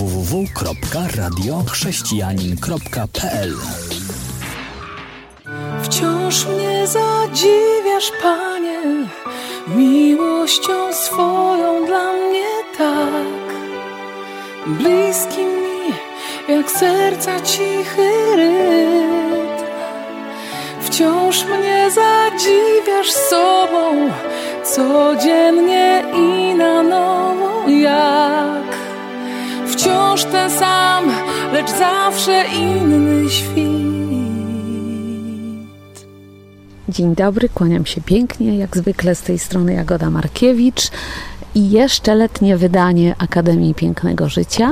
www.radiochrześcijanin.pl Wciąż mnie zadziwiasz, Panie, miłością swoją dla mnie tak. Bliski mi, jak serca cichy rytm. Wciąż mnie zadziwiasz sobą, codziennie i na nowo jak. Wciąż ten sam, lecz zawsze inny świt. Dzień dobry, kłaniam się pięknie, jak zwykle z tej strony Jagoda Markiewicz i jeszcze letnie wydanie Akademii Pięknego Życia,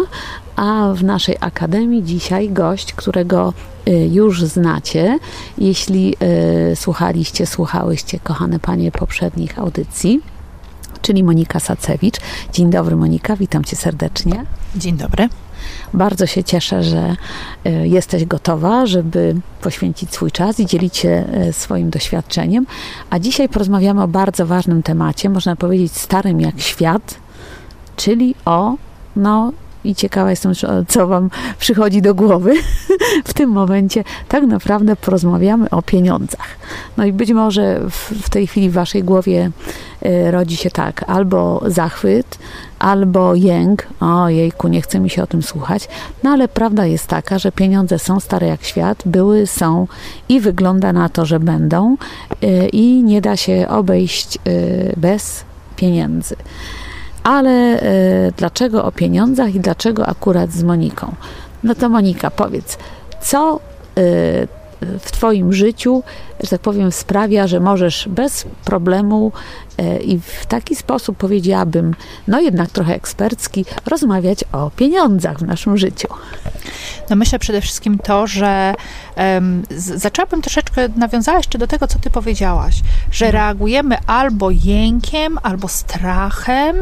a w naszej Akademii dzisiaj gość, którego y, już znacie, jeśli y, słuchaliście, słuchałyście, kochane panie, poprzednich audycji, czyli Monika Sacewicz. Dzień dobry Monika, witam cię serdecznie. Dzień dobry. Bardzo się cieszę, że y, jesteś gotowa, żeby poświęcić swój czas i dzielić się y, swoim doświadczeniem. A dzisiaj porozmawiamy o bardzo ważnym temacie, można powiedzieć starym jak świat, czyli o, no i ciekawa jestem, co Wam przychodzi do głowy w tym momencie. Tak naprawdę porozmawiamy o pieniądzach. No i być może w, tej chwili w Waszej głowie y, rodzi się tak, albo zachwyt, albo jęk, o jejku, nie chce mi się o tym słuchać, no ale prawda jest taka, że pieniądze są stare jak świat, były, są i wygląda na to, że będą y, i nie da się obejść y, bez pieniędzy. Ale y, dlaczego o pieniądzach i dlaczego akurat z Moniką? No to Monika, powiedz, co y, w Twoim życiu, że tak powiem, sprawia, że możesz bez problemu y, i w taki sposób powiedziałabym, no jednak trochę ekspercki, rozmawiać o pieniądzach w naszym życiu. No myślę przede wszystkim to, że um, zaczęłabym troszeczkę, nawiązała jeszcze do tego, co ty powiedziałaś, że reagujemy albo jękiem, albo strachem,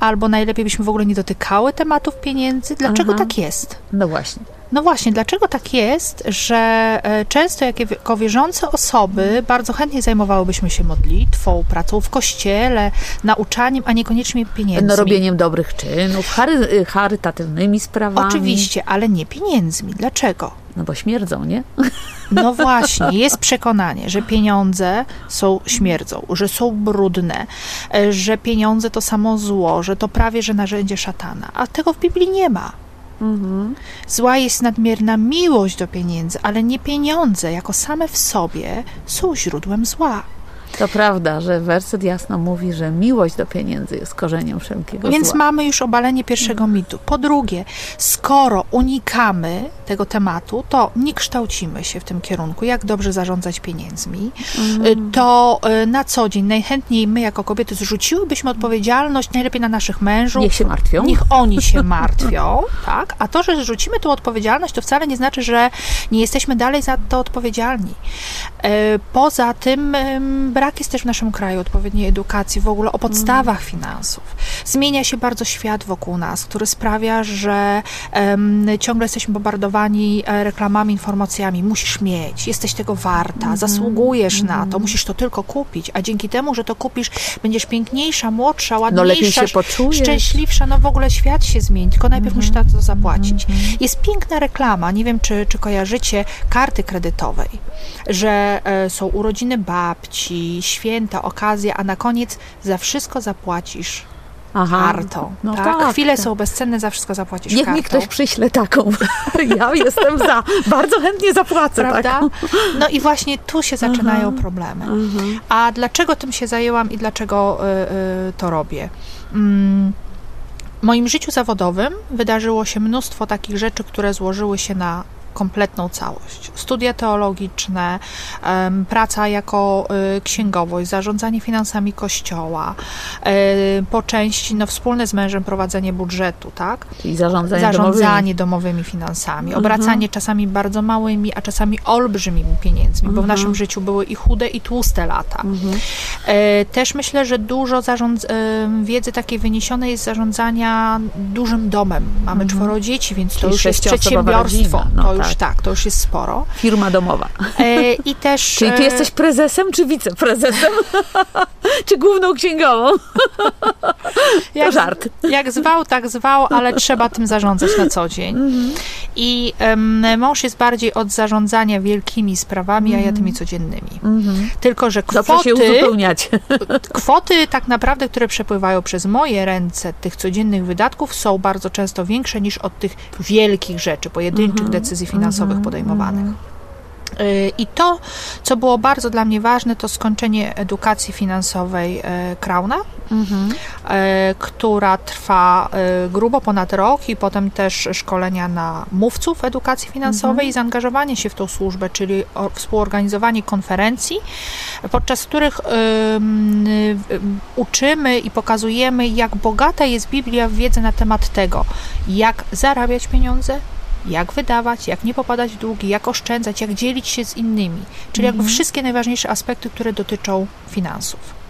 albo najlepiej byśmy w ogóle nie dotykały tematów pieniędzy. Dlaczego Aha. tak jest? No właśnie. No właśnie, dlaczego tak jest, że e, często jako wierzące osoby bardzo chętnie zajmowałybyśmy się modlitwą, pracą w kościele, nauczaniem, a niekoniecznie pieniędzmi. No robieniem dobrych czynów, chary, charytatywnymi sprawami. Oczywiście, ale nie pieniędzmi. Dlaczego? No bo śmierdzą, nie? No właśnie, jest przekonanie, że pieniądze są śmierdzą, że są brudne, e, że pieniądze to samo zło, że to prawie że narzędzie szatana, a tego w Biblii nie ma. Mhm. Zła jest nadmierna miłość do pieniędzy, ale nie pieniądze jako same w sobie są źródłem zła. To prawda, że werset jasno mówi, że miłość do pieniędzy jest korzeniem wszelkiego Więc zła. mamy już obalenie pierwszego mitu. Po drugie, skoro unikamy tego tematu, to nie kształcimy się w tym kierunku, jak dobrze zarządzać pieniędzmi, Mhm. to y, na co dzień najchętniej my jako kobiety zrzuciłybyśmy odpowiedzialność najlepiej na naszych mężów. Niech się martwią. Niech oni się martwią, tak? A to, że zrzucimy tą odpowiedzialność, to wcale nie znaczy, że nie jesteśmy dalej za to odpowiedzialni. E, Poza tym brak jest też w naszym kraju odpowiedniej edukacji w ogóle o podstawach finansów. Zmienia się bardzo świat wokół nas, który sprawia, że em, ciągle jesteśmy bombardowani e, reklamami, informacjami. Musisz mieć, jesteś tego warta, zasługujesz na to, musisz to tylko kupić, a dzięki temu, że to kupisz, będziesz piękniejsza, młodsza, ładniejsza, No szczęśliwsza, no w ogóle świat się zmieni, tylko najpierw musisz na to zapłacić. Jest piękna reklama, nie wiem, czy, czy kojarzycie karty kredytowej, że e, są urodziny babci, święta, okazja, a na koniec za wszystko zapłacisz Aha. kartą. No tak? tak, Chwile tak. są bezcenne, za wszystko zapłacisz Niech kartą. mi ktoś przyśle taką. Ja jestem za. Bardzo chętnie zapłacę. Prawda? Tak? No i właśnie tu się zaczynają problemy. A dlaczego tym się zajęłam i dlaczego y, y, to robię? Mm, w moim życiu zawodowym wydarzyło się mnóstwo takich rzeczy, które złożyły się na kompletną całość. Studia teologiczne, praca jako y, księgowość, zarządzanie finansami kościoła, y, po części no, wspólne z mężem prowadzenie budżetu, tak? Czyli zarządzanie, zarządzanie domowymi finansami, obracanie czasami bardzo małymi, a czasami olbrzymimi pieniędzmi, bo w naszym życiu były i chude, i tłuste lata. E, Też myślę, że dużo zarządz- e, wiedzy takiej wyniesionej jest zarządzania dużym domem. Mamy czworo dzieci, więc to Czyli już jest przedsiębiorstwo. rodzina. No to już już tak. tak, to już jest sporo. Firma domowa. E, I też... Czyli ty e, jesteś prezesem czy wiceprezesem? czy główną księgową? jak, żart. Jak zwał, tak zwał, ale trzeba tym zarządzać na co dzień. Mhm. I em, mąż jest bardziej od zarządzania wielkimi sprawami, a ja tymi codziennymi. Tylko, że Mhm. Dobrze się kwoty, uzupełniacie. kwoty tak naprawdę, które przepływają przez moje ręce, tych codziennych wydatków, są bardzo często większe niż od tych wielkich rzeczy, pojedynczych decyzji finansowych podejmowanych. Y, I to, co było bardzo dla mnie ważne, to skończenie edukacji finansowej e, Krauna, e, która trwa grubo ponad rok i potem też szkolenia na mówców edukacji finansowej i zaangażowanie się w tą służbę, czyli współorganizowanie konferencji, podczas których ym, y, uczymy i pokazujemy, jak bogata jest Biblia w wiedzę na temat tego, jak zarabiać pieniądze, jak wydawać, jak nie popadać w długi, jak oszczędzać, jak dzielić się z innymi. Czyli jakby wszystkie najważniejsze aspekty, które dotyczą finansów.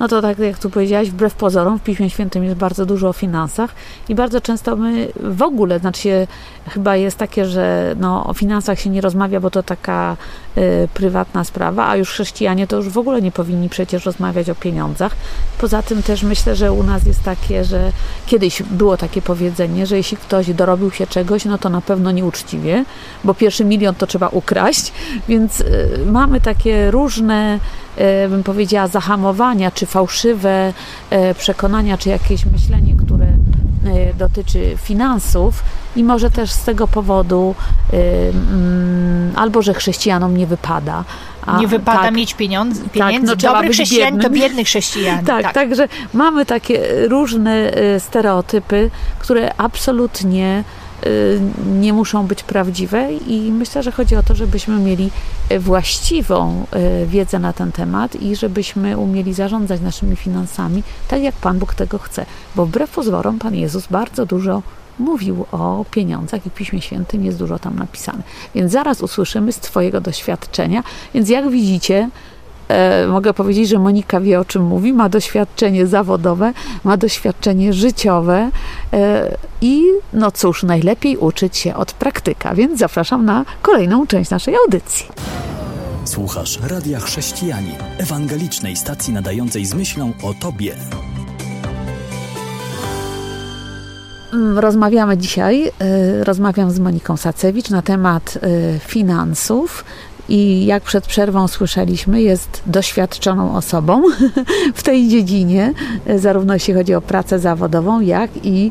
No to tak jak tu powiedziałaś, wbrew pozorom w Piśmie Świętym jest bardzo dużo o finansach i bardzo często my w ogóle, znaczy się, chyba jest takie, że no, o finansach się nie rozmawia, bo to taka y, prywatna sprawa, a już chrześcijanie to już w ogóle nie powinni przecież rozmawiać o pieniądzach. Poza tym też myślę, że u nas jest takie, że kiedyś było takie powiedzenie, że jeśli ktoś dorobił się czegoś, no to na pewno nieuczciwie, bo pierwszy milion to trzeba ukraść, więc y, mamy takie różne bym powiedziała, zahamowania, czy fałszywe e, przekonania, czy jakieś myślenie, które e, dotyczy finansów i może też z tego powodu e, mm, albo, że chrześcijanom nie wypada. a- nie wypada tak, mieć pieniądze, pieniędzy. no, trzeba Dobry być chrześcijanin to biedny chrześcijanin. tak, także mamy takie różne e, stereotypy, które absolutnie e, nie muszą być prawdziwe i myślę, że chodzi o to, żebyśmy mieli e, właściwą e, wiedzę na ten temat i żebyśmy umieli zarządzać naszymi finansami tak, jak Pan Bóg tego chce. Bo wbrew pozorom Pan Jezus bardzo dużo mówił o pieniądzach i w Piśmie Świętym jest dużo tam napisane. Więc zaraz usłyszymy z Twojego doświadczenia. Więc jak widzicie, mogę powiedzieć, że Monika wie o czym mówi, ma doświadczenie zawodowe, ma doświadczenie życiowe e, i no cóż, najlepiej uczyć się od praktyka, więc zapraszam na kolejną część naszej audycji. Słuchasz Radia Chrześcijani, ewangelicznej stacji nadającej z myślą o Tobie. Mm, Rozmawiamy dzisiaj, y, rozmawiam z Moniką Sacewicz na temat finansów i jak przed przerwą słyszeliśmy, jest doświadczoną osobą w tej dziedzinie, y, zarówno jeśli chodzi o pracę zawodową, jak i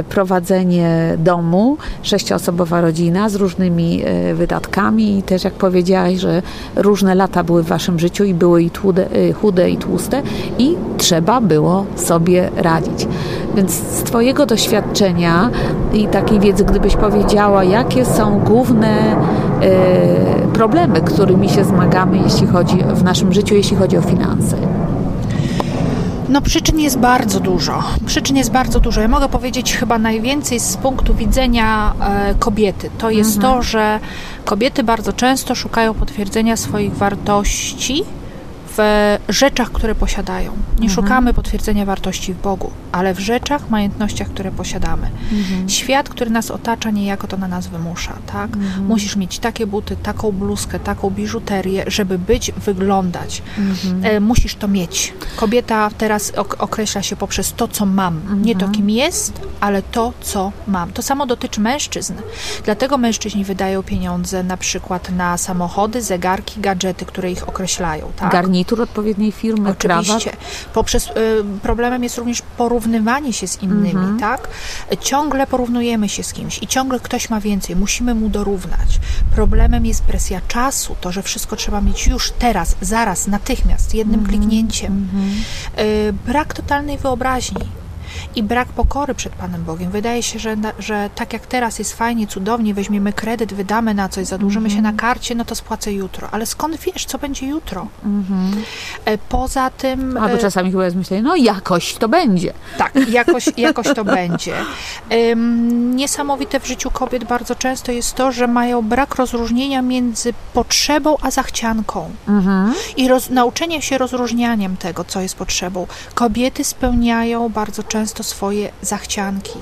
y, prowadzenie domu, sześcioosobowa rodzina z różnymi y, wydatkami i też jak powiedziałaś, że różne lata były w waszym życiu i były i tłude, chude i tłuste i trzeba było sobie radzić. Więc z Twojego doświadczenia i takiej wiedzy, gdybyś powiedziała, jakie są główne e, problemy, którymi się zmagamy, jeśli chodzi w naszym życiu, jeśli chodzi o finanse. No przyczyn jest bardzo dużo. Przyczyn jest bardzo dużo. Ja mogę powiedzieć chyba najwięcej z punktu widzenia e, kobiety. To jest to, że kobiety bardzo często szukają potwierdzenia swoich wartości w rzeczach, które posiadają. Nie szukamy potwierdzenia wartości w Bogu, ale w rzeczach, majątnościach, które posiadamy. Świat, który nas otacza, niejako to na nas wymusza, tak? Musisz mieć takie buty, taką bluzkę, taką biżuterię, żeby być, wyglądać. E, musisz to mieć. Kobieta teraz ok- określa się poprzez to, co mam. Nie to, kim jest, ale to, co mam. To samo dotyczy mężczyzn. Dlatego mężczyźni wydają pieniądze na przykład na samochody, zegarki, gadżety, które ich określają. Tak? Garnitur odpowiedniej firmy, krawat. Oczywiście. Poprzez y, problemem jest również porównywanie się z innymi, Mhm. tak? Ciągle porównujemy się z kimś i ciągle ktoś ma więcej, musimy mu dorównać. Problemem jest presja czasu, to, że wszystko trzeba mieć już teraz, zaraz, natychmiast, jednym Mhm. kliknięciem. Y, brak totalnej wyobraźni. I brak pokory przed Panem Bogiem. Wydaje się, że, że tak jak teraz jest fajnie, cudownie, weźmiemy kredyt, wydamy na coś, zadłużymy się na Mhm. karcie, no to spłacę jutro. Ale skąd wiesz, co będzie jutro? E, Poza tym. Albo e, czasami chyba jest myślenie, no jakoś to będzie. tak, jakoś, jakoś to będzie. Niesamowite w życiu kobiet bardzo często jest to, że mają brak rozróżnienia między potrzebą a zachcianką. I roz, nauczenie się rozróżnianiem tego, co jest potrzebą. Kobiety spełniają bardzo często swoje zachcianki.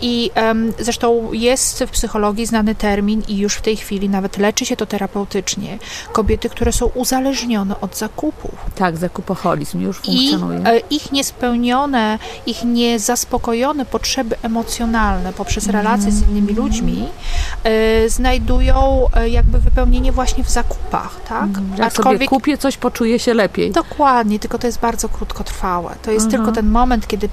I um, zresztą jest w psychologii znany termin i już w tej chwili nawet leczy się to terapeutycznie. Kobiety, które są uzależnione od zakupów. Tak, zakupoholizm już I funkcjonuje. e, ich niespełnione, ich niezaspokojone potrzeby emocjonalne poprzez relacje z innymi ludźmi e, znajdują e, jakby wypełnienie właśnie w zakupach, tak? Jak sobie kupię coś, poczuję się lepiej. Dokładnie, tylko to jest bardzo krótkotrwałe. To jest Mhm. tylko ten moment, kiedy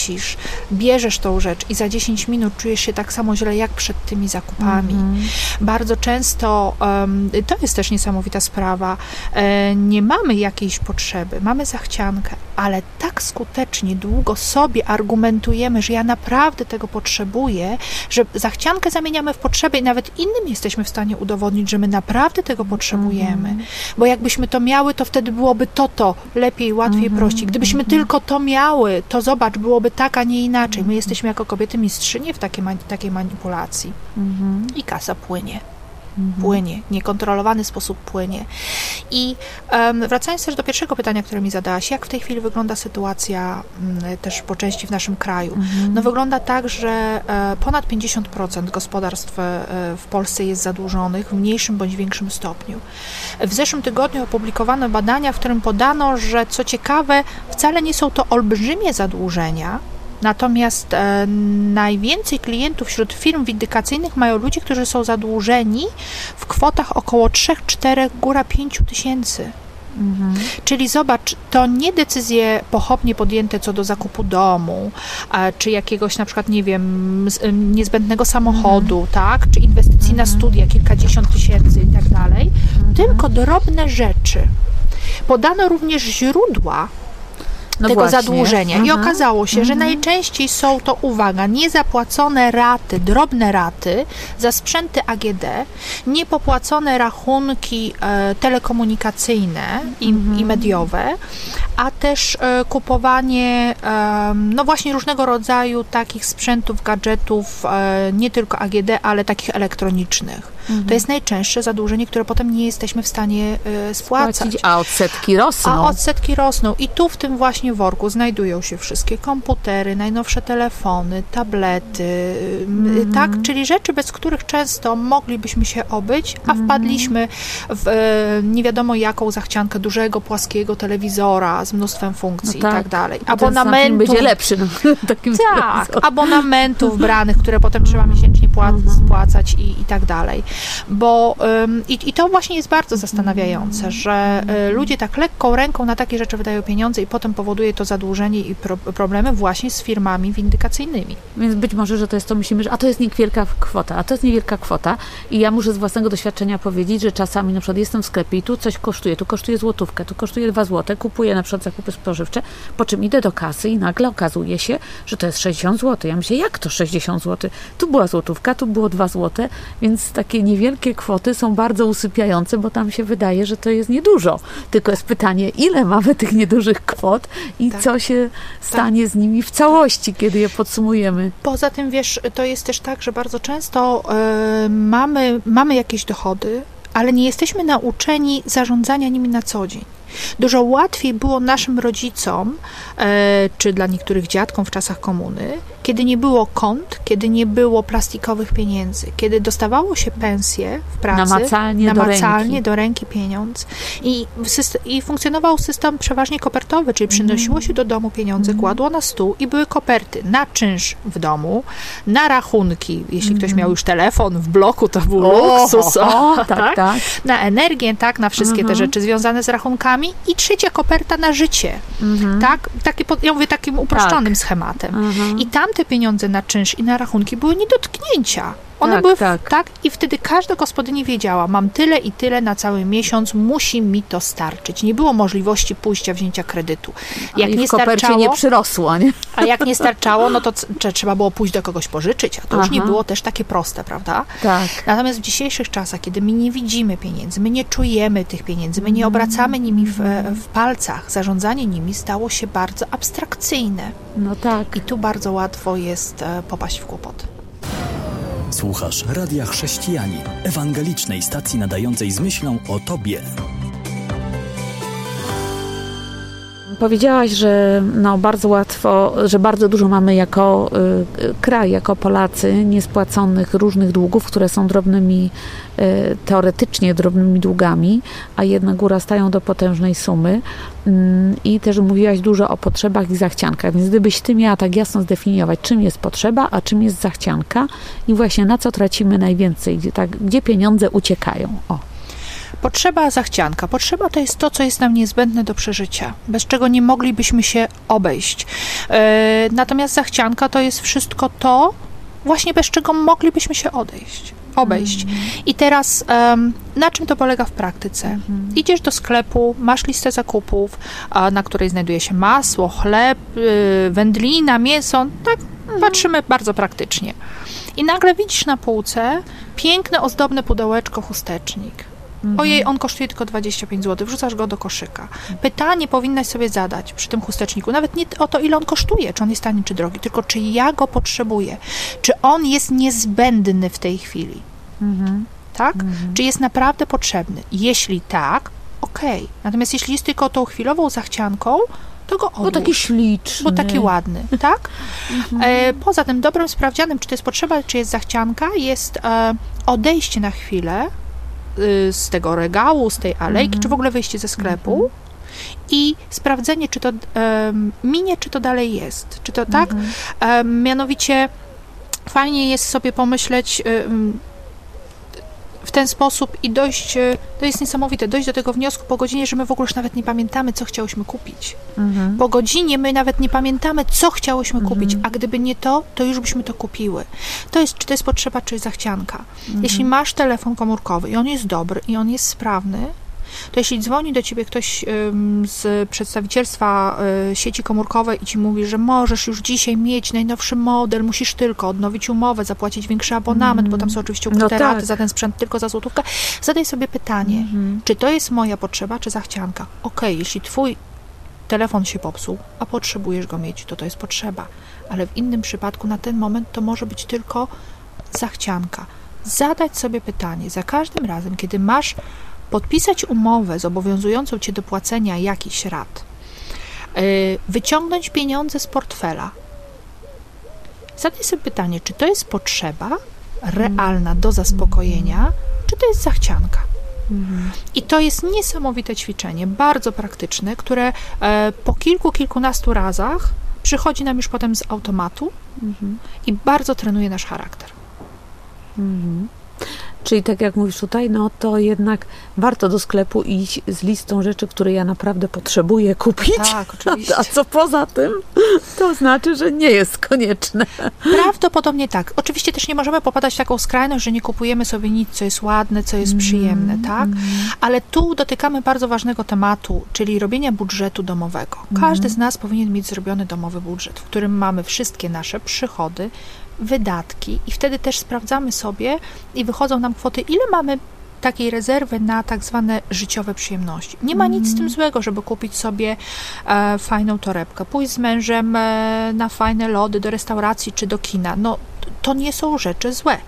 płacisz, bierzesz tą rzecz i za 10 minut czujesz się tak samo źle jak przed tymi zakupami. Mhm. Bardzo często, em, to jest też niesamowita sprawa, e, nie mamy jakiejś potrzeby, mamy zachciankę, ale tak skutecznie, długo sobie argumentujemy, że ja naprawdę tego potrzebuję, że zachciankę zamieniamy w potrzebę i nawet innym jesteśmy w stanie udowodnić, że my naprawdę tego potrzebujemy. Bo jakbyśmy to miały, to wtedy byłoby to, to, lepiej, łatwiej, prościej. Gdybyśmy tylko to miały, to zobacz, byłoby tak, a nie inaczej. My jesteśmy jako kobiety mistrzynie w takiej, takiej manipulacji. I kasa płynie. Płynie, niekontrolowany sposób płynie. I em, wracając też do pierwszego pytania, które mi zadałaś, jak w tej chwili wygląda sytuacja mm, też po części w naszym kraju? No wygląda tak, że e, ponad 50% gospodarstw e, w Polsce jest zadłużonych w mniejszym bądź większym stopniu. W zeszłym tygodniu opublikowano badania, w którym podano, że co ciekawe, wcale nie są to olbrzymie zadłużenia, Natomiast e, najwięcej klientów wśród firm windykacyjnych mają ludzie, którzy są zadłużeni w kwotach około 3, 4, góra 5 tysięcy. Czyli zobacz, to nie decyzje pochopnie podjęte co do zakupu domu, a, czy jakiegoś na przykład, nie wiem, em, niezbędnego samochodu, tak, czy inwestycji na studia, kilkadziesiąt tysięcy i tak dalej, tylko drobne rzeczy. Podano również źródła No tego właśnie. zadłużenia. I Mhm. okazało się, że najczęściej są to, uwaga, niezapłacone raty, drobne raty za sprzęty AGD, niepopłacone rachunki e, telekomunikacyjne i, Mhm. i mediowe, a też e, kupowanie em, no właśnie różnego rodzaju takich sprzętów, gadżetów, e, nie tylko AGD, ale takich elektronicznych. Mhm. To jest najczęstsze zadłużenie, które potem nie jesteśmy w stanie e, spłacać. Płacić, a odsetki rosną. A odsetki rosną i tu w tym właśnie worku znajdują się wszystkie komputery, najnowsze telefony, tablety, mm. tak? Czyli rzeczy, bez których często moglibyśmy się obyć, a wpadliśmy w e, nie wiadomo jaką zachciankę dużego, płaskiego telewizora z mnóstwem funkcji i tak dalej. A ten Samsung Abonamentów, będzie lepszy. No, takim tak, abonamentów branych, które potem trzeba miesięcznie pła- spłacać i, i tak dalej. Bo i, i to właśnie jest bardzo zastanawiające, że y, ludzie tak lekką ręką na takie rzeczy wydają pieniądze i potem powoduje to zadłużenie i pro, problemy właśnie z firmami windykacyjnymi. Więc być może, że to jest to, myślimy, że a to jest niewielka kwota, a to jest niewielka kwota i ja muszę z własnego doświadczenia powiedzieć, że czasami na przykład jestem w sklepie i tu coś kosztuje, tu kosztuje złotówkę, tu kosztuje dwa złote, kupuję na przykład zakupy spożywcze, po czym idę do kasy i nagle okazuje się, że to jest 60 zł. Ja myślę, jak to 60 zł? Tu była złotówka, tu było dwa złote, więc takie niewielkie kwoty są bardzo usypiające, bo tam się wydaje, że to jest niedużo. Tylko jest pytanie, ile mamy tych niedużych kwot i Tak. co się stanie z nimi w całości, kiedy je podsumujemy. Poza tym, wiesz, to jest też tak, że bardzo często y, mamy, mamy jakieś dochody, ale nie jesteśmy nauczeni zarządzania nimi na co dzień. Dużo łatwiej było naszym rodzicom, e, czy dla niektórych dziadkom w czasach komuny, kiedy nie było kont, kiedy nie było plastikowych pieniędzy, kiedy dostawało się pensję w pracy, Namacalnie do namacalnie ręki. do ręki pieniądz. I, i funkcjonował system przeważnie kopertowy, czyli przynosiło się do domu pieniądze, kładło na stół i były koperty na czynsz w domu, na rachunki, jeśli ktoś miał już telefon w bloku, to był luksus, o, o, tak, tak. na energię, tak, na wszystkie te rzeczy związane z rachunkami i trzecia koperta na życie, tak, takie, ja mówię takim uproszczonym schematem. I tamte pieniądze na czynsz i na rachunki były nie do tknięcia. One Tak, były w, tak. tak i wtedy każda gospodyni wiedziała, mam tyle i tyle na cały miesiąc, musi mi to starczyć. Nie było możliwości pójścia wzięcia kredytu. Jak I nie starczało, nie przyrosło, nie? a jak nie starczało, no to trzeba było pójść do kogoś pożyczyć, a to już nie Aha. było też takie proste, prawda? Tak. Natomiast w dzisiejszych czasach, kiedy my nie widzimy pieniędzy, my nie czujemy tych pieniędzy, my nie obracamy nimi w, w palcach, zarządzanie nimi stało się bardzo abstrakcyjne. No tak. I tu bardzo łatwo jest e, popaść w kłopoty. Słuchasz Radia Chrześcijanin, ewangelicznej stacji nadającej z myślą o Tobie. Powiedziałaś, że no bardzo łatwo, że bardzo dużo mamy jako y, kraj, jako Polacy niespłaconych różnych długów, które są drobnymi, y, teoretycznie drobnymi długami, a jednak urastają do potężnej sumy. Mm, I też mówiłaś dużo o potrzebach i zachciankach, więc gdybyś ty miała tak jasno zdefiniować, czym jest potrzeba, a czym jest zachcianka i właśnie na co tracimy najwięcej, gdzie, tak, gdzie pieniądze uciekają. O. Potrzeba, zachcianka. Potrzeba to jest to, co jest nam niezbędne do przeżycia, bez czego nie moglibyśmy się obejść. E, natomiast zachcianka to jest wszystko to, właśnie bez czego moglibyśmy się odejść. Obejść. I teraz em, na czym to polega w praktyce? Idziesz do sklepu, masz listę zakupów, a, na której znajduje się masło, chleb, y, wędlina, mięso. Tak, patrzymy bardzo praktycznie. I nagle widzisz na półce piękne, ozdobne pudełeczko, chustecznik. Ojej, on kosztuje tylko 25 zł, wrzucasz go do koszyka. Pytanie powinnaś sobie zadać przy tym chusteczniku, nawet nie o to, ile on kosztuje, czy on jest tani, czy drogi, tylko czy ja go potrzebuję, czy on jest niezbędny w tej chwili. Tak? Czy jest naprawdę potrzebny? Jeśli tak, okej. Natomiast jeśli jest tylko tą chwilową zachcianką, to go odłóż. Bo taki śliczny. Bo taki ładny, tak? E, poza tym dobrym sprawdzianem, czy to jest potrzeba, czy jest zachcianka, jest e, odejście na chwilę z tego regału, z tej alejki, czy w ogóle wyjście ze sklepu i sprawdzenie, czy to em, minie, czy to dalej jest. Czy to tak? Em, mianowicie fajnie jest sobie pomyśleć em, w ten sposób i dojść, e, to jest niesamowite, dojść do tego wniosku po godzinie, że my w ogóle już nawet nie pamiętamy, co chciałyśmy kupić. Mhm. Po godzinie my nawet nie pamiętamy, co chciałyśmy kupić, a gdyby nie to, to już byśmy to kupiły. To jest, czy to jest potrzeba, czy zachcianka. Jeśli masz telefon komórkowy i on jest dobry i on jest sprawny, to jeśli dzwoni do ciebie ktoś z przedstawicielstwa y, sieci komórkowej i ci mówi, że możesz już dzisiaj mieć najnowszy model, musisz tylko odnowić umowę, zapłacić większy abonament, bo tam są oczywiście ukryte No tak. raty za ten sprzęt tylko za złotówkę, zadaj sobie pytanie, czy to jest moja potrzeba, czy zachcianka? Okej, jeśli twój telefon się popsuł, a potrzebujesz go mieć, to to jest potrzeba. Ale w innym przypadku na ten moment to może być tylko zachcianka. Zadać sobie pytanie za każdym razem, kiedy masz podpisać umowę zobowiązującą cię do płacenia jakichś rat, yy, wyciągnąć pieniądze z portfela. Zadaj sobie pytanie, czy to jest potrzeba realna do zaspokojenia, czy to jest zachcianka. I to jest niesamowite ćwiczenie, bardzo praktyczne, które e, po kilku, kilkunastu razach przychodzi nam już potem z automatu i bardzo trenuje nasz charakter. Czyli tak jak mówisz tutaj, no to jednak warto do sklepu iść z listą rzeczy, które ja naprawdę potrzebuję kupić. Tak, oczywiście. A co poza tym, to znaczy, że nie jest konieczne. Prawdopodobnie tak. Oczywiście też nie możemy popadać w taką skrajność, że nie kupujemy sobie nic, co jest ładne, co jest przyjemne, tak? Ale tu dotykamy bardzo ważnego tematu, czyli robienia budżetu domowego. Każdy z nas powinien mieć zrobiony domowy budżet, w którym mamy wszystkie nasze przychody, wydatki i wtedy też sprawdzamy sobie i wychodzą nam kwoty, ile mamy takiej rezerwy na tak zwane życiowe przyjemności. Nie ma nic z tym złego, żeby kupić sobie e, fajną torebkę, pójść z mężem e, na fajne lody do restauracji czy do kina. No, to nie są rzeczy złe.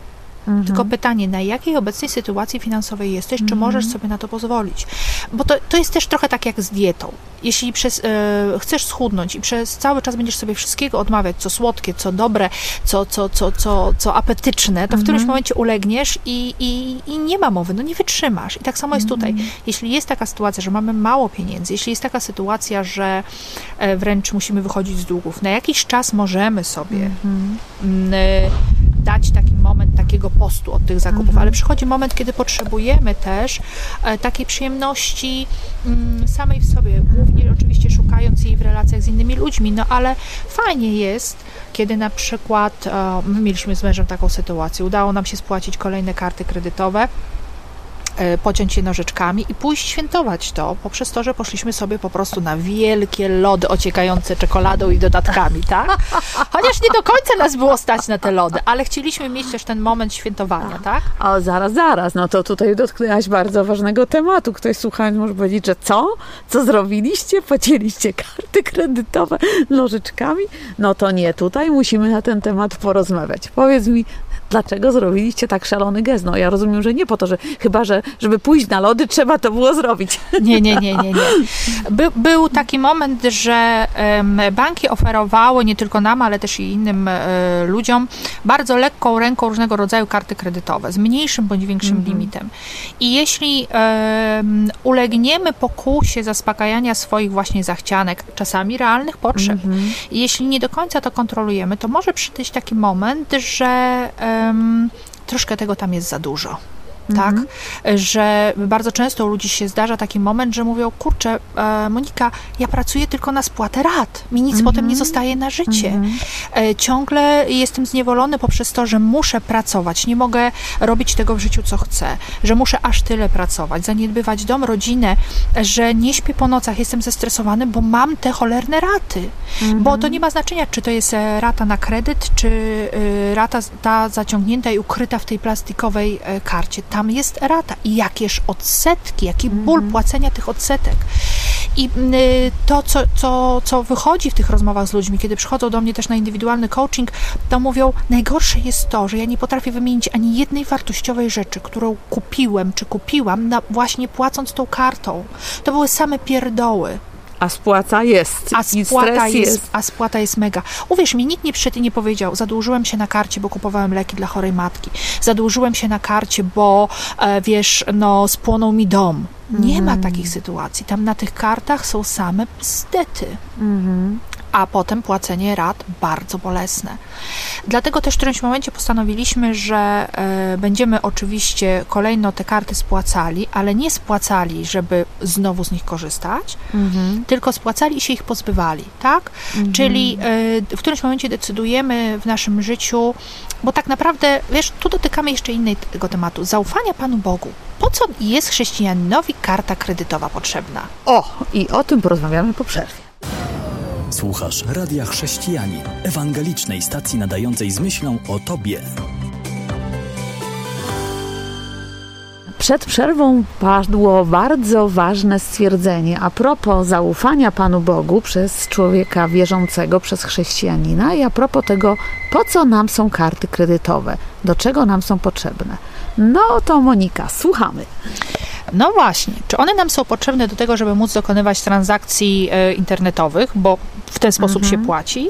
Tylko pytanie, na jakiej obecnej sytuacji finansowej jesteś, czy możesz sobie na to pozwolić? Bo to, to jest też trochę tak jak z dietą. Jeśli przez, e, chcesz schudnąć i przez cały czas będziesz sobie wszystkiego odmawiać, co słodkie, co dobre, co, co, co, co, co apetyczne, to w którymś momencie ulegniesz i, i, i nie ma mowy, no nie wytrzymasz. I tak samo jest tutaj. Jeśli jest taka sytuacja, że mamy mało pieniędzy, jeśli jest taka sytuacja, że e, wręcz musimy wychodzić z długów, na jakiś czas możemy sobie e, dać taki moment takiego postu od tych zakupów, ale przychodzi moment, kiedy potrzebujemy też e, takiej przyjemności mm, samej w sobie, głównie oczywiście szukając jej w relacjach z innymi ludźmi, no ale fajnie jest, kiedy na przykład e, my mieliśmy z mężem taką sytuację, udało nam się spłacić kolejne karty kredytowe, pociąć je nożyczkami i pójść świętować to poprzez to, że poszliśmy sobie po prostu na wielkie lody ociekające czekoladą i dodatkami, tak? Chociaż nie do końca nas było stać na te lody, ale chcieliśmy mieć też ten moment świętowania, tak? O, zaraz, zaraz, no to tutaj dotknęłaś bardzo ważnego tematu. Ktoś słuchając może powiedzieć, że co? Co zrobiliście? Podzieliście karty kredytowe nożyczkami? No to nie, tutaj musimy na ten temat porozmawiać. Powiedz mi, Dlaczego zrobiliście tak szalony gest? No ja rozumiem, że nie po to, że chyba, że żeby pójść na lody, trzeba to było zrobić. Nie, nie, nie, nie, nie. By, był taki moment, że banki oferowały nie tylko nam, ale też i innym e, ludziom bardzo lekką ręką różnego rodzaju karty kredytowe z mniejszym bądź większym limitem. I jeśli em, ulegniemy pokusie zaspokajania swoich właśnie zachcianek, czasami realnych potrzeb, i jeśli nie do końca to kontrolujemy, to może przyjść taki moment, że troszkę tego tam jest za dużo. Tak, że bardzo często u ludzi się zdarza taki moment, że mówią, kurczę, e, Monika, ja pracuję tylko na spłatę rat, mi nic potem nie zostaje na życie. E, ciągle jestem zniewolony poprzez to, że muszę pracować, nie mogę robić tego w życiu, co chcę, że muszę aż tyle pracować, zaniedbywać dom, rodzinę, że nie śpię po nocach, jestem zestresowany, bo mam te cholerne raty. Bo to nie ma znaczenia, czy to jest e, rata na kredyt, czy e, rata ta zaciągnięta i ukryta w tej plastikowej karcie. Tam jest rata. I jakież odsetki, jaki ból płacenia tych odsetek. I mm, y, to, co, co, co wychodzi w tych rozmowach z ludźmi, kiedy przychodzą do mnie też na indywidualny coaching, to mówią, najgorsze jest to, że ja nie potrafię wymienić ani jednej wartościowej rzeczy, którą kupiłem czy kupiłam, na, właśnie płacąc tą kartą. To były same pierdoły. A spłaca jest. A spłata jest, jest. a spłata jest mega. Uwierz mi, nikt nie i nie powiedział, zadłużyłem się na karcie, bo kupowałem leki dla chorej matki. Zadłużyłem się na karcie, bo e, wiesz, no spłonął mi dom. Nie ma takich sytuacji. Tam na tych kartach są same bzdety. A potem płacenie rat bardzo bolesne. Dlatego też w którymś momencie postanowiliśmy, że e, będziemy oczywiście kolejno te karty spłacali, ale nie spłacali, żeby znowu z nich korzystać, tylko spłacali i się ich pozbywali, tak? Czyli e, w którymś momencie decydujemy w naszym życiu, bo tak naprawdę, wiesz, tu dotykamy jeszcze innego tematu, zaufania Panu Bogu. Po co jest chrześcijaninowi karta kredytowa potrzebna? O, i o tym porozmawiamy po przerwie. Słuchasz Radia Chrześcijani, ewangelicznej stacji nadającej z myślą o Tobie. Przed przerwą padło bardzo ważne stwierdzenie a propos zaufania Panu Bogu przez człowieka wierzącego, przez chrześcijanina i a propos tego, po co nam są karty kredytowe, do czego nam są potrzebne. No to Monika, słuchamy. No właśnie, czy one nam są potrzebne do tego, żeby móc dokonywać transakcji e, internetowych, bo w ten sposób się płaci?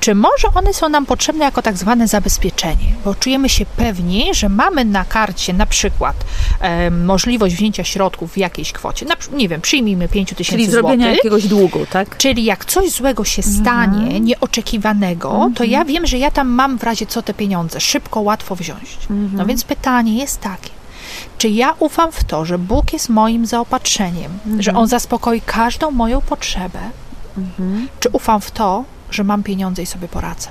Czy może one są nam potrzebne jako tak zwane zabezpieczenie, bo czujemy się pewni, że mamy na karcie na przykład e, możliwość wzięcia środków w jakiejś kwocie, na, nie wiem, przyjmijmy 5 Czyli tysięcy zrobienia złotych, jakiegoś długu, tak? Czyli jak coś złego się stanie, nieoczekiwanego, to ja wiem, że ja tam mam w razie co te pieniądze szybko, łatwo wziąć. No więc pytanie jest takie. Czy ja ufam w to, że Bóg jest moim zaopatrzeniem, że On zaspokoi każdą moją potrzebę? Czy ufam w to, że mam pieniądze i sobie poradzę?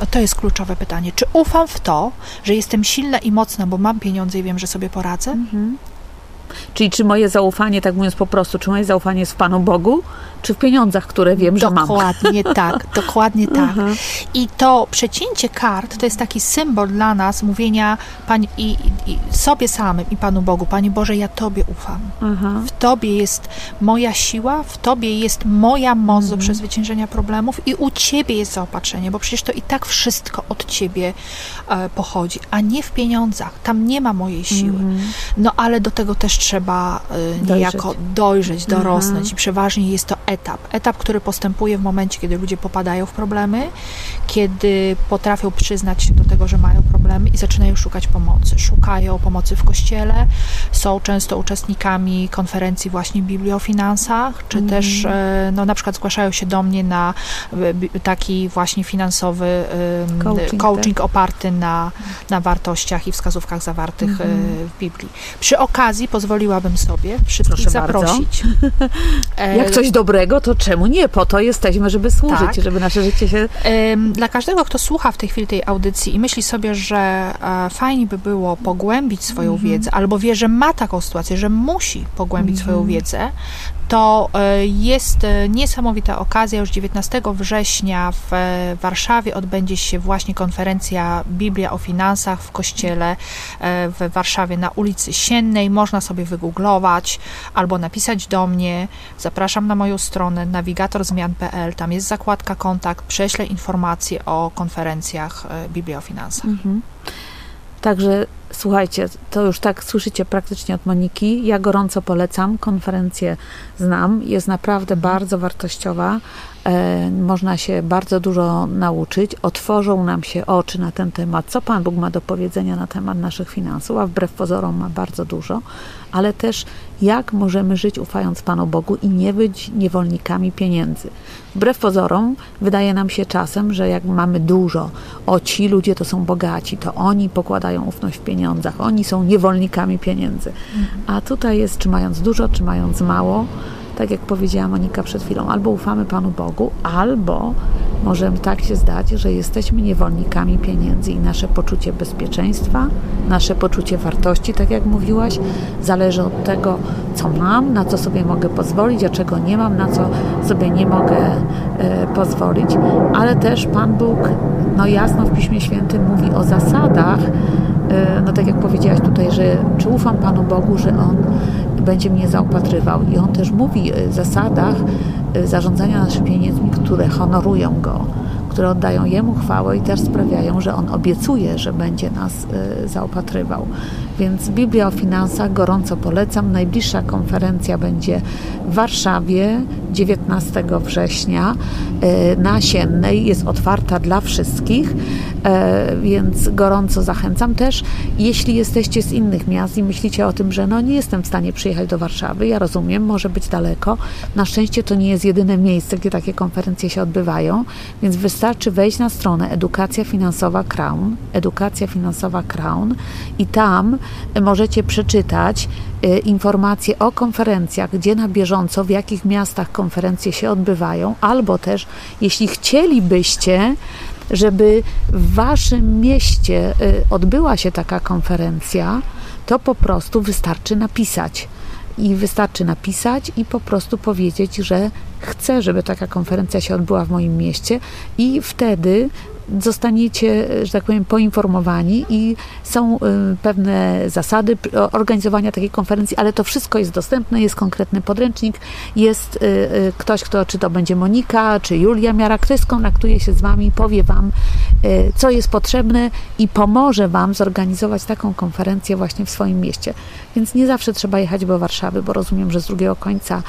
No To jest kluczowe pytanie. Czy ufam w to, że jestem silna i mocna, bo mam pieniądze i wiem, że sobie poradzę? Czyli czy moje zaufanie, tak mówiąc po prostu, czy moje zaufanie jest w Panu Bogu, czy w pieniądzach, które wiem, że mam? Dokładnie tak, dokładnie tak. I to przecięcie kart to jest taki symbol dla nas mówienia Pani, i, i, sobie samym i Panu Bogu, Panie Boże, ja Tobie ufam. W Tobie jest moja siła, w Tobie jest moja moc do przezwyciężenia problemów i u Ciebie jest zaopatrzenie, bo przecież to i tak wszystko od Ciebie e, pochodzi, a nie w pieniądzach. Tam nie ma mojej siły. No ale do tego też trzeba e, niejako dojrzeć, dorosnąć i przeważnie jest to etap. Etap, który postępuje w momencie, kiedy ludzie popadają w problemy, kiedy potrafią przyznać się do tego, że mają problemy i zaczynają szukać pomocy. Szukają pomocy w kościele, są często uczestnikami konferencji właśnie Biblii o finansach, czy też e, no, na przykład zgłaszają się do mnie na e, taki właśnie finansowy Coaching, coaching oparty na, na wartościach i wskazówkach zawartych e, w Biblii. Przy okazji pozwoliłabym sobie wszystkich Proszę zaprosić. Jak coś dobrego, to czemu nie? Po to jesteśmy, żeby służyć, Tak. żeby nasze życie się... Dla każdego, kto słucha w tej chwili tej audycji i myśli sobie, że e, fajnie by było pogłębić swoją wiedzę, albo wie, że ma taką sytuację, że musi pogłębić swoją wiedzę, to e, jest e, niesamowita okazja. Już 19 września w Warszawie odbędzie się właśnie konferencja Biblia o finansach w kościele w Warszawie na ulicy Siennej. Można sobie wygooglować albo napisać do mnie. Zapraszam na moją stronę nawigatorzmian.pl. Tam jest zakładka kontakt. Prześlę informacje o konferencjach Biblia o finansach. Mhm. Także słuchajcie, to już tak słyszycie praktycznie od Moniki. Ja gorąco polecam. Konferencję znam. Jest naprawdę bardzo wartościowa. E, można się bardzo dużo nauczyć. Otworzą nam się oczy na ten temat, co Pan Bóg ma do powiedzenia na temat naszych finansów, a wbrew pozorom ma bardzo dużo, ale też jak możemy żyć ufając Panu Bogu i nie być niewolnikami pieniędzy. Wbrew pozorom wydaje nam się czasem, że jak mamy dużo, o ci ludzie to są bogaci, to oni pokładają ufność w pieniądzach, oni są niewolnikami pieniędzy. A tutaj jest, czy mając dużo, czy mając mało, tak jak powiedziała Monika przed chwilą, albo ufamy Panu Bogu, albo możemy tak się zdać, że jesteśmy niewolnikami pieniędzy i nasze poczucie bezpieczeństwa, nasze poczucie wartości, tak jak mówiłaś, zależy od tego, co mam, na co sobie mogę pozwolić, a czego nie mam, na co sobie nie mogę e, pozwolić, ale też Pan Bóg no jasno w Piśmie Świętym mówi o zasadach, e, no tak jak powiedziałaś tutaj, że czy ufam Panu Bogu, że On będzie mnie zaopatrywał. I on też mówi o zasadach y, zarządzania naszymi pieniędzmi, które honorują go które oddają Jemu chwałę i też sprawiają, że On obiecuje, że będzie nas y, zaopatrywał. Więc Biblia o finansach gorąco polecam. Najbliższa konferencja będzie w Warszawie 19 września y, na Siennej. Jest otwarta dla wszystkich, y, więc gorąco zachęcam też. Jeśli jesteście z innych miast i myślicie o tym, że no nie jestem w stanie przyjechać do Warszawy, ja rozumiem, może być daleko. Na szczęście to nie jest jedyne miejsce, gdzie takie konferencje się odbywają, więc Wystarczy wejść na stronę Edukacja Finansowa Crown, Edukacja Finansowa Crown i tam możecie przeczytać y, informacje o konferencjach, gdzie na bieżąco, w jakich miastach konferencje się odbywają, albo też, jeśli chcielibyście, żeby w waszym mieście y, odbyła się taka konferencja, to po prostu wystarczy napisać. I wystarczy napisać i po prostu powiedzieć, że chcę, żeby taka konferencja się odbyła w moim mieście i wtedy zostaniecie, że tak powiem, poinformowani i są y, pewne zasady organizowania takiej konferencji, ale to wszystko jest dostępne, jest konkretny podręcznik, jest y, y, ktoś, kto, czy to będzie Monika, czy Julia Miara, ktoś skontaktuje się z Wami, powie Wam, co jest potrzebne i pomoże Wam zorganizować taką konferencję właśnie w swoim mieście. Więc nie zawsze trzeba jechać do Warszawy, bo rozumiem, że z drugiego końca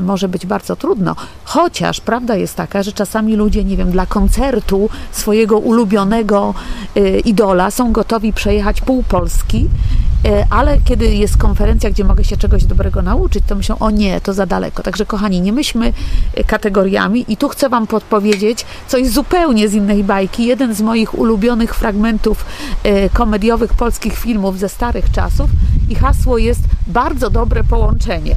może być bardzo trudno. Chociaż prawda jest taka, że czasami ludzie, nie wiem, dla koncertu swojego ulubionego y, idola są gotowi przejechać pół Polski, y, ale kiedy jest konferencja, gdzie mogę się czegoś dobrego nauczyć, to myślą, o nie, to za daleko. Także kochani, nie myślmy y, kategoriami i tu chcę Wam podpowiedzieć coś zupełnie z innej bajki. Jeden z moich ulubionych fragmentów komediowych polskich filmów ze starych czasów i hasło jest bardzo dobre połączenie.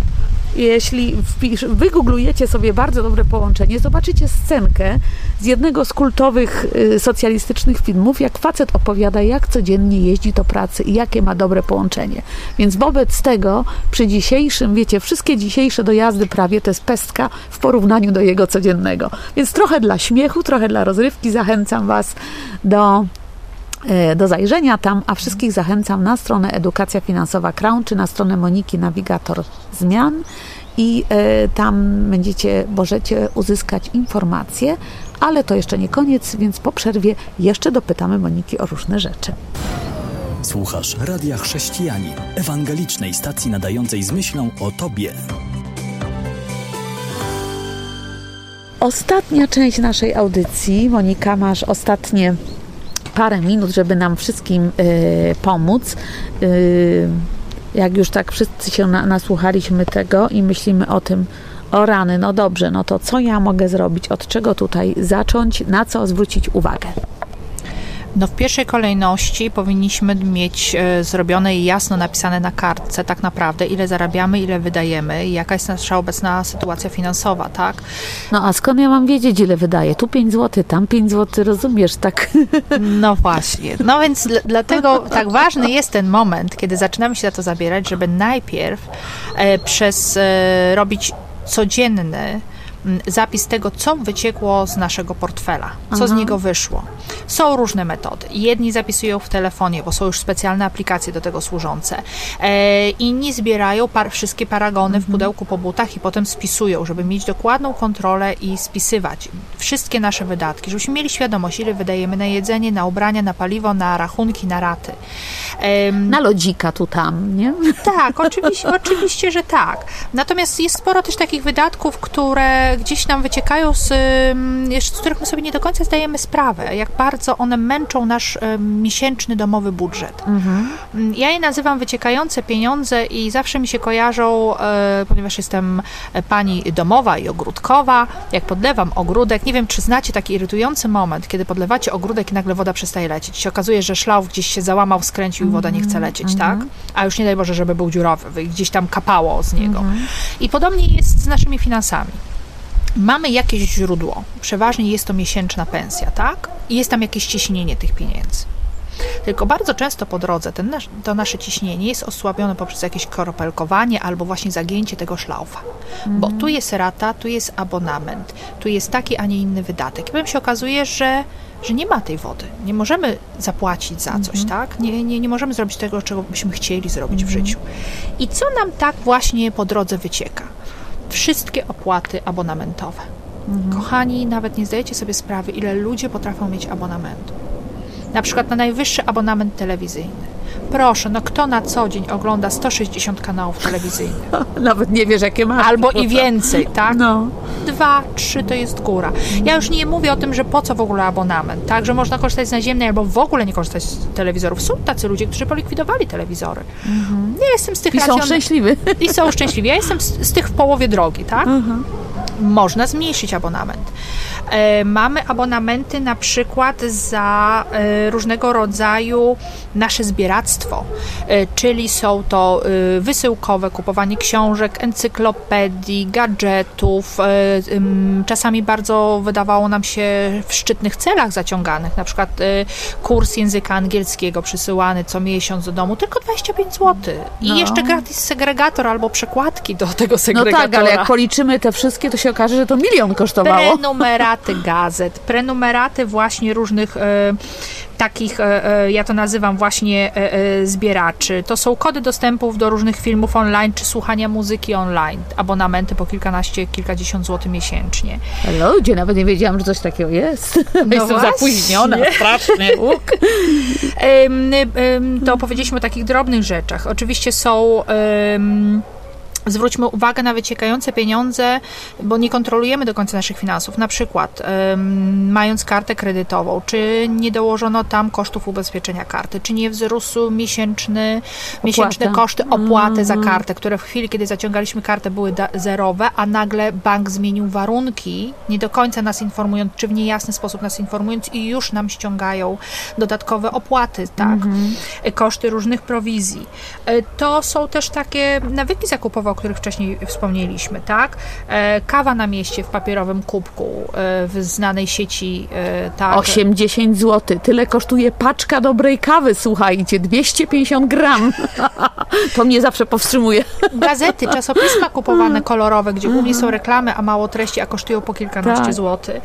Jeśli wpisz, wygooglujecie sobie bardzo dobre połączenie, zobaczycie scenkę z jednego z kultowych y, socjalistycznych filmów, jak facet opowiada, jak codziennie jeździ do pracy i jakie ma dobre połączenie. Więc wobec tego przy dzisiejszym, wiecie, wszystkie dzisiejsze dojazdy prawie to jest pestka w porównaniu do jego codziennego. Więc trochę dla śmiechu, trochę dla rozrywki zachęcam Was do do zajrzenia tam, a wszystkich zachęcam na stronę Edukacja Finansowa Crown, czy na stronę Moniki Nawigator Zmian i e, tam będziecie, możecie uzyskać informacje, ale to jeszcze nie koniec, więc po przerwie jeszcze dopytamy Moniki o różne rzeczy. Słuchasz Radia Chrześcijani, ewangelicznej stacji nadającej z myślą o Tobie. Ostatnia część naszej audycji. Monika, masz ostatnie parę minut, żeby nam wszystkim y, pomóc. Y, jak już tak wszyscy się na, nasłuchaliśmy tego i myślimy o tym, o rany, no dobrze, no to co ja mogę zrobić, od czego tutaj zacząć, na co zwrócić uwagę? No w pierwszej kolejności powinniśmy mieć e, zrobione i jasno napisane na kartce tak naprawdę, ile zarabiamy, ile wydajemy i jaka jest nasza obecna sytuacja finansowa, tak? No a skąd ja mam wiedzieć, ile wydaję? Tu 5 zł, tam 5 zł, rozumiesz, tak? No właśnie. No więc dl- dlatego tak ważny jest ten moment, kiedy zaczynamy się za to zabierać, żeby najpierw e, przez e, robić codzienny zapis tego, co wyciekło z naszego portfela, co z niego wyszło. Są różne metody. Jedni zapisują w telefonie, bo są już specjalne aplikacje do tego służące. E, inni zbierają par- wszystkie paragony w pudełku po butach i potem spisują, żeby mieć dokładną kontrolę i spisywać wszystkie nasze wydatki, żebyśmy mieli świadomość, ile wydajemy na jedzenie, na ubrania, na paliwo, na rachunki, na raty. Em, Na lodzika tu, tam, nie? tak, oczywiście, oczywiście, że tak. Natomiast jest sporo też takich wydatków, które gdzieś nam wyciekają, z, z których my sobie nie do końca zdajemy sprawę, jak bardzo one męczą nasz miesięczny domowy budżet. Mm, Ja je nazywam wyciekające pieniądze i zawsze mi się kojarzą, e, ponieważ jestem e, pani domowa i ogródkowa, jak podlewam ogródek, nie wiem, czy znacie taki irytujący moment, kiedy podlewacie ogródek i nagle woda przestaje lecieć. Się okazuje, że szlauf gdzieś się załamał, skręcił i woda nie chce lecieć, tak? A już nie daj Boże, żeby był dziurawy, i gdzieś tam kapało z niego. I podobnie jest z naszymi finansami. Mamy jakieś źródło, przeważnie jest to miesięczna pensja, tak? I jest tam jakieś ciśnienie tych pieniędzy. Tylko bardzo często po drodze ten nasz, to nasze ciśnienie jest osłabione poprzez jakieś koropelkowanie albo właśnie zagięcie tego szlaufa. Bo tu jest rata, tu jest abonament, tu jest taki, a nie inny wydatek. I potem się okazuje, że, że nie ma tej wody. Nie możemy zapłacić za coś, tak? Nie, nie, nie możemy zrobić tego, czego byśmy chcieli zrobić w życiu. I co nam tak właśnie po drodze wycieka? Wszystkie opłaty abonamentowe. Kochani, nawet nie zdajecie sobie sprawy, ile ludzie potrafią mieć abonamentu na przykład na najwyższy abonament telewizyjny. Proszę, no kto na co dzień ogląda 160 kanałów telewizyjnych? Nawet nie wiesz, jakie masz. Albo i więcej, tak? No. Dwa, trzy to jest góra. Ja już nie mówię o tym, że po co w ogóle abonament, tak? Że można korzystać z naziemnej albo w ogóle nie korzystać z telewizorów. Są tacy ludzie, którzy polikwidowali telewizory. Nie jestem z tych I są racjon- szczęśliwi. i są szczęśliwi. Ja jestem z, z tych w połowie drogi, tak? Można zmniejszyć abonament. E, mamy abonamenty na przykład za e, różnego rodzaju nasze zbieractwo, e, czyli są to wysyłkowe, kupowanie książek, encyklopedii, gadżetów, czasami bardzo wydawało nam się w szczytnych celach zaciąganych, na przykład kurs języka angielskiego przysyłany co miesiąc do domu, tylko 25 zł. I No. jeszcze gratis segregator albo przekładki do tego No segregatora. tak, ale jak policzymy te wszystkie, to się okaże, że to milion kosztowało. Prenumeraty gazet, prenumeraty właśnie różnych e, takich, e, e, ja to nazywam właśnie e, e, zbieraczy. To są kody dostępów do różnych filmów online czy słuchania muzyki online. Abonamenty po kilkanaście, kilkadziesiąt złotych miesięcznie. Ludzie, nawet nie wiedziałam, że coś takiego jest. Jestem No właśnie. zapóźniona, strasznie. Łuk. To powiedzieliśmy o takich drobnych rzeczach. Oczywiście są. Zwróćmy uwagę na wyciekające pieniądze, bo nie kontrolujemy do końca naszych finansów. Na przykład, mając kartę kredytową, czy nie dołożono tam kosztów ubezpieczenia karty, czy nie wzrósł miesięczny, miesięczne koszty opłaty za kartę, które w chwili, kiedy zaciągaliśmy kartę, były zerowe, a nagle bank zmienił warunki, nie do końca nas informując, czy w niejasny sposób nas informując, i już nam ściągają dodatkowe opłaty, tak? E, Koszty różnych prowizji. E, To są też takie nawyki zakupowe, których wcześniej wspomnieliśmy, tak? E, Kawa na mieście w papierowym kubku e, w znanej sieci, e, tak? 8-10 zł. Tyle kosztuje paczka dobrej kawy, słuchajcie. 250 gram. To mnie zawsze powstrzymuje. Gazety, czasopisma kupowane kolorowe, gdzie głównie są reklamy, a mało treści, a kosztują po kilkanaście Tak. złotych.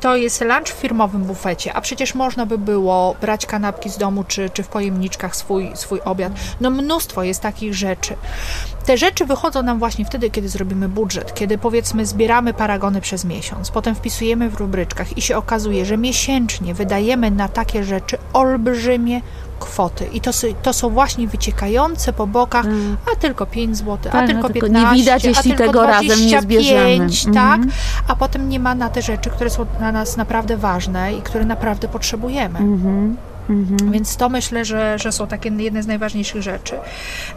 To jest lunch w firmowym bufecie, a przecież można by było brać kanapki z domu, czy, czy w pojemniczkach swój, swój obiad. No mnóstwo jest takich rzeczy. Te rzeczy wychodzą nam właśnie wtedy, kiedy zrobimy budżet, kiedy powiedzmy zbieramy paragony przez miesiąc, potem wpisujemy w rubryczkach i się okazuje, że miesięcznie wydajemy na takie rzeczy olbrzymie kwoty. I to, to są właśnie wyciekające po bokach, a tylko 5 zł, a Tak, no tylko tylko 15, nie widać, jeśli a tylko tego razem nie 25, zbierzemy. tak? Mhm. A potem nie ma na te rzeczy, które są dla nas naprawdę ważne i które naprawdę potrzebujemy. Mhm. Mhm. Więc to myślę, że, że są takie jedne z najważniejszych rzeczy.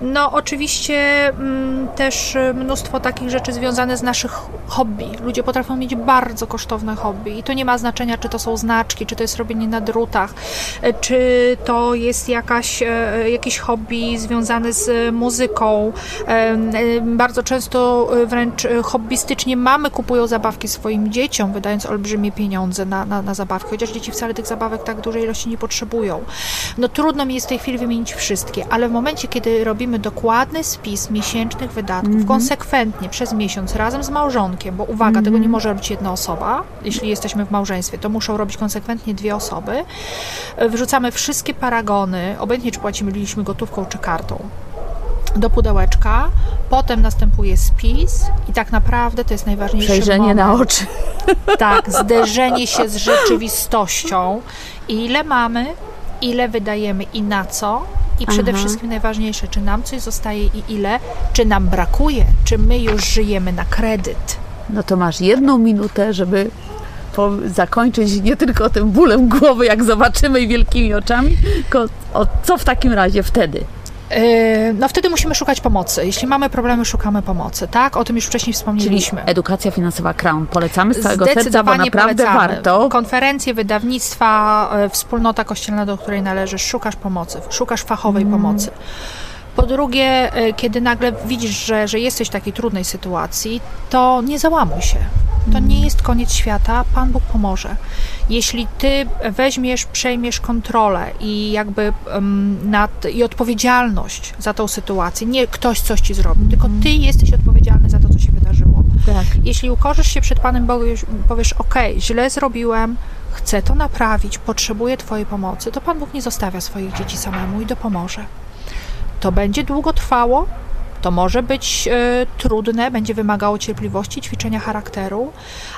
No oczywiście mm, też mnóstwo takich rzeczy związanych z naszych hobby. Ludzie potrafią mieć bardzo kosztowne hobby i to nie ma znaczenia, czy to są znaczki, czy to jest robienie na drutach, czy to jest jakaś, e, jakieś hobby związane z muzyką. Bardzo często wręcz hobbystycznie mamy kupują zabawki swoim dzieciom, wydając olbrzymie pieniądze na, na, na zabawki, chociaż dzieci wcale tych zabawek tak dużej ilości nie potrzebują. No trudno mi jest w tej chwili wymienić wszystkie, ale w momencie, kiedy robimy dokładny spis miesięcznych wydatków, mm -hmm. konsekwentnie przez miesiąc razem z małżonkiem, bo uwaga, mm -hmm. tego nie może robić jedna osoba, jeśli jesteśmy w małżeństwie, to muszą robić konsekwentnie dwie osoby. Wrzucamy wszystkie paragony, obojętnie czy płacimy gotówką czy kartą do pudełeczka, potem następuje spis i tak naprawdę to jest najważniejsze. Przejrzenie moment. na oczy. Tak, zderzenie się z rzeczywistością. Ile mamy, ile wydajemy i na co. I przede Aha. wszystkim najważniejsze, czy nam coś zostaje i ile, czy nam brakuje, czy my już żyjemy na kredyt. No to masz jedną minutę, żeby po, zakończyć nie tylko tym bólem głowy, jak zobaczymy i wielkimi oczami, tylko o, co w takim razie wtedy? Yy, no wtedy musimy szukać pomocy. Jeśli mamy problemy, szukamy pomocy, tak? O tym już wcześniej wspomnieliśmy. Czyli edukacja finansowa Crown. Polecamy z całego serca, bo naprawdę polecamy. warto. Konferencje, wydawnictwa, e, wspólnota kościelna, do której należysz, szukasz pomocy, szukasz fachowej mm. pomocy. Po drugie, e, kiedy nagle widzisz, że, że jesteś w takiej trudnej sytuacji, to nie załamuj się. To nie jest koniec świata, Pan Bóg pomoże. Jeśli ty weźmiesz, przejmiesz kontrolę i jakby um, nad, i odpowiedzialność za tą sytuację, nie ktoś coś ci zrobił, tylko ty jesteś odpowiedzialny za to, co się wydarzyło. Tak. Jeśli ukorzysz się przed Panem Bogiem, powiesz, ok, źle zrobiłem, chcę to naprawić, potrzebuję Twojej pomocy, to Pan Bóg nie zostawia swoich dzieci samemu i dopomoże. To będzie długo trwało, to może być e, trudne, będzie wymagało cierpliwości, ćwiczenia charakteru,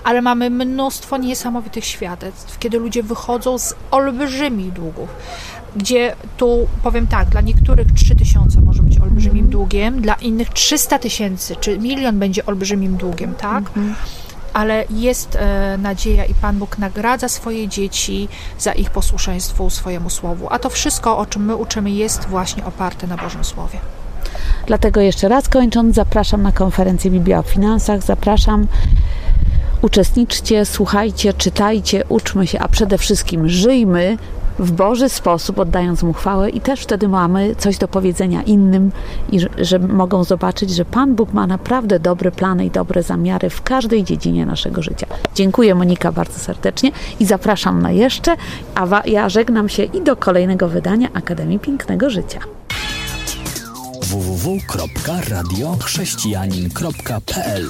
ale mamy mnóstwo niesamowitych świadectw, kiedy ludzie wychodzą z olbrzymich długów, gdzie tu powiem tak, dla niektórych 3000 może być olbrzymim mm. długiem, dla innych 300 tysięcy czy milion będzie olbrzymim długiem, tak? Mm -hmm ale jest e, nadzieja i Pan Bóg nagradza swoje dzieci za ich posłuszeństwo swojemu słowu. A to wszystko, o czym my uczymy, jest właśnie oparte na Bożym Słowie. Dlatego jeszcze raz kończąc, zapraszam na konferencję Biblia o Finansach, zapraszam. Uczestniczcie, słuchajcie, czytajcie, uczmy się, a przede wszystkim żyjmy w Boży sposób, oddając Mu chwałę i też wtedy mamy coś do powiedzenia innym i że, że mogą zobaczyć, że Pan Bóg ma naprawdę dobre plany i dobre zamiary w każdej dziedzinie naszego życia. Dziękuję Monika bardzo serdecznie i zapraszam na jeszcze, a ja żegnam się i do kolejnego wydania Akademii Pięknego Życia www.radiochrześcijanin.pl